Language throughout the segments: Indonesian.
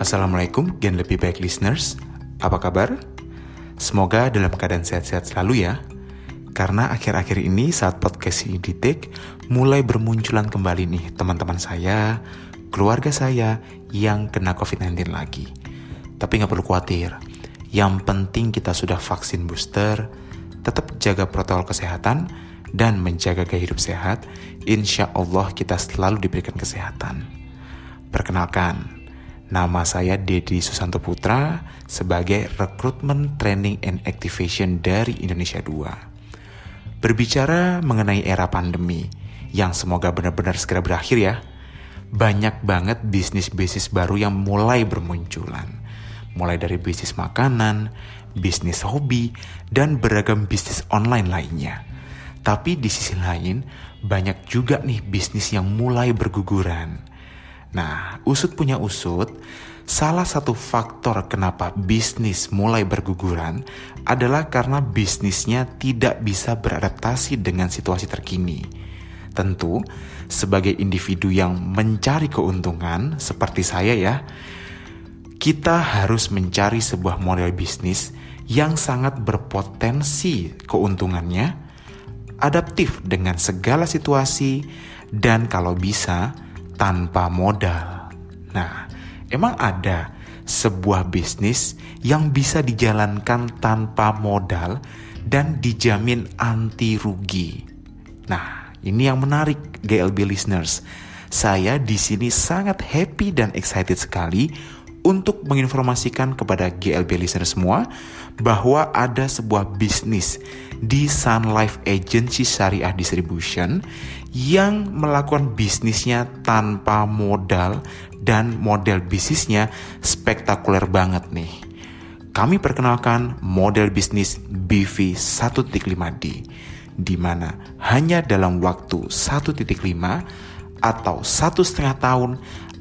Assalamualaikum Gen Lebih Baik Listeners Apa kabar? Semoga dalam keadaan sehat-sehat selalu ya Karena akhir-akhir ini saat podcast ini di take Mulai bermunculan kembali nih teman-teman saya Keluarga saya yang kena COVID-19 lagi Tapi nggak perlu khawatir Yang penting kita sudah vaksin booster Tetap jaga protokol kesehatan dan menjaga gaya hidup sehat, insya Allah kita selalu diberikan kesehatan. Perkenalkan, nama saya Dedi Susanto Putra sebagai Recruitment Training and Activation dari Indonesia 2. Berbicara mengenai era pandemi, yang semoga benar-benar segera berakhir ya, banyak banget bisnis-bisnis baru yang mulai bermunculan. Mulai dari bisnis makanan, bisnis hobi, dan beragam bisnis online lainnya tapi di sisi lain, banyak juga nih bisnis yang mulai berguguran. Nah, usut punya usut, salah satu faktor kenapa bisnis mulai berguguran adalah karena bisnisnya tidak bisa beradaptasi dengan situasi terkini. Tentu, sebagai individu yang mencari keuntungan seperti saya ya, kita harus mencari sebuah model bisnis yang sangat berpotensi keuntungannya adaptif dengan segala situasi, dan kalau bisa tanpa modal. Nah, emang ada sebuah bisnis yang bisa dijalankan tanpa modal dan dijamin anti rugi. Nah, ini yang menarik GLB listeners. Saya di sini sangat happy dan excited sekali untuk menginformasikan kepada GLB listener semua bahwa ada sebuah bisnis di Sun Life Agency Syariah Distribution yang melakukan bisnisnya tanpa modal dan model bisnisnya spektakuler banget nih. Kami perkenalkan model bisnis BV 1.5D di mana hanya dalam waktu 1.5 atau satu setengah tahun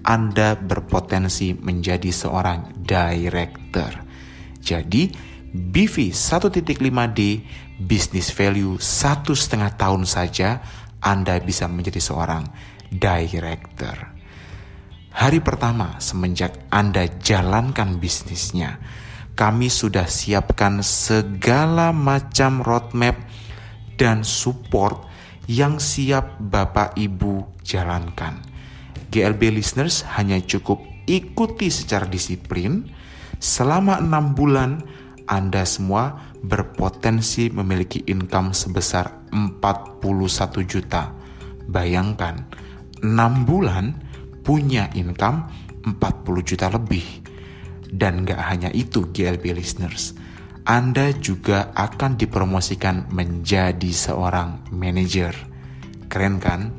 anda berpotensi menjadi seorang director. Jadi, BV 1.5D business value satu setengah tahun saja Anda bisa menjadi seorang director. Hari pertama semenjak Anda jalankan bisnisnya, kami sudah siapkan segala macam roadmap dan support yang siap Bapak Ibu jalankan. GLB listeners hanya cukup ikuti secara disiplin selama enam bulan Anda semua berpotensi memiliki income sebesar 41 juta. Bayangkan, 6 bulan punya income 40 juta lebih. Dan gak hanya itu GLB listeners, Anda juga akan dipromosikan menjadi seorang manajer. Keren kan?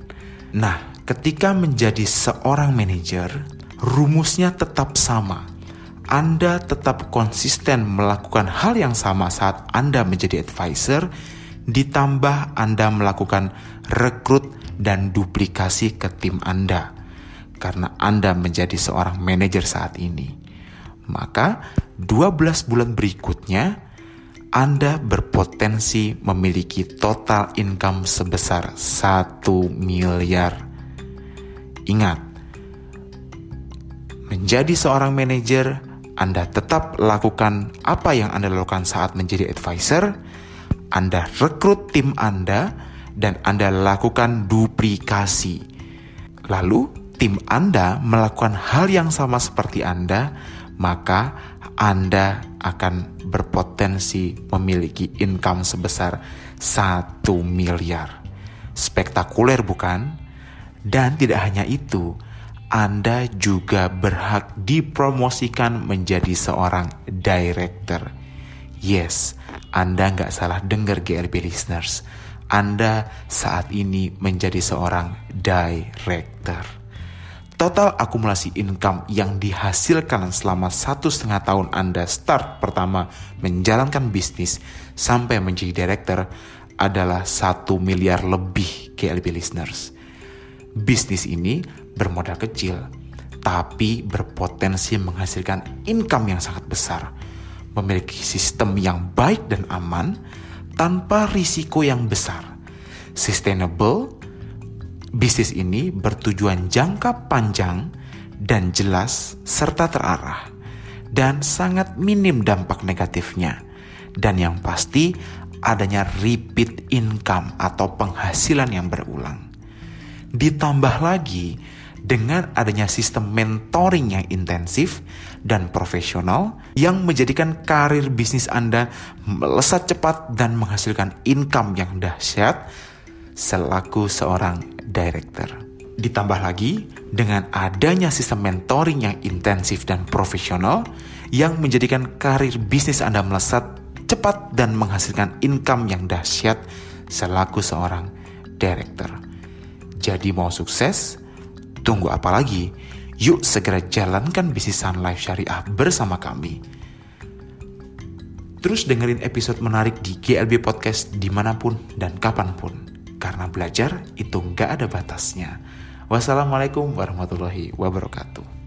Nah, Ketika menjadi seorang manajer, rumusnya tetap sama. Anda tetap konsisten melakukan hal yang sama saat Anda menjadi advisor, ditambah Anda melakukan rekrut dan duplikasi ke tim Anda. Karena Anda menjadi seorang manajer saat ini. Maka 12 bulan berikutnya, anda berpotensi memiliki total income sebesar 1 miliar Ingat, menjadi seorang manajer, Anda tetap lakukan apa yang Anda lakukan saat menjadi advisor. Anda rekrut tim Anda dan Anda lakukan duplikasi. Lalu, tim Anda melakukan hal yang sama seperti Anda, maka Anda akan berpotensi memiliki income sebesar 1 miliar. Spektakuler bukan? Dan tidak hanya itu, Anda juga berhak dipromosikan menjadi seorang director. Yes, Anda nggak salah dengar GRB listeners. Anda saat ini menjadi seorang director. Total akumulasi income yang dihasilkan selama satu setengah tahun Anda start pertama menjalankan bisnis sampai menjadi director adalah satu miliar lebih GLB listeners. Bisnis ini bermodal kecil, tapi berpotensi menghasilkan income yang sangat besar, memiliki sistem yang baik dan aman tanpa risiko yang besar. Sustainable, bisnis ini bertujuan jangka panjang dan jelas serta terarah dan sangat minim dampak negatifnya. Dan yang pasti adanya repeat income atau penghasilan yang berulang. Ditambah lagi dengan adanya sistem mentoring yang intensif dan profesional yang menjadikan karir bisnis Anda melesat cepat dan menghasilkan income yang dahsyat selaku seorang director. Ditambah lagi dengan adanya sistem mentoring yang intensif dan profesional yang menjadikan karir bisnis Anda melesat cepat dan menghasilkan income yang dahsyat selaku seorang director. Jadi mau sukses? Tunggu apa lagi? Yuk segera jalankan bisnis Sun Life Syariah bersama kami. Terus dengerin episode menarik di GLB Podcast di mana pun dan kapan pun. Karena belajar itu nggak ada batasnya. Wassalamualaikum warahmatullahi wabarakatuh.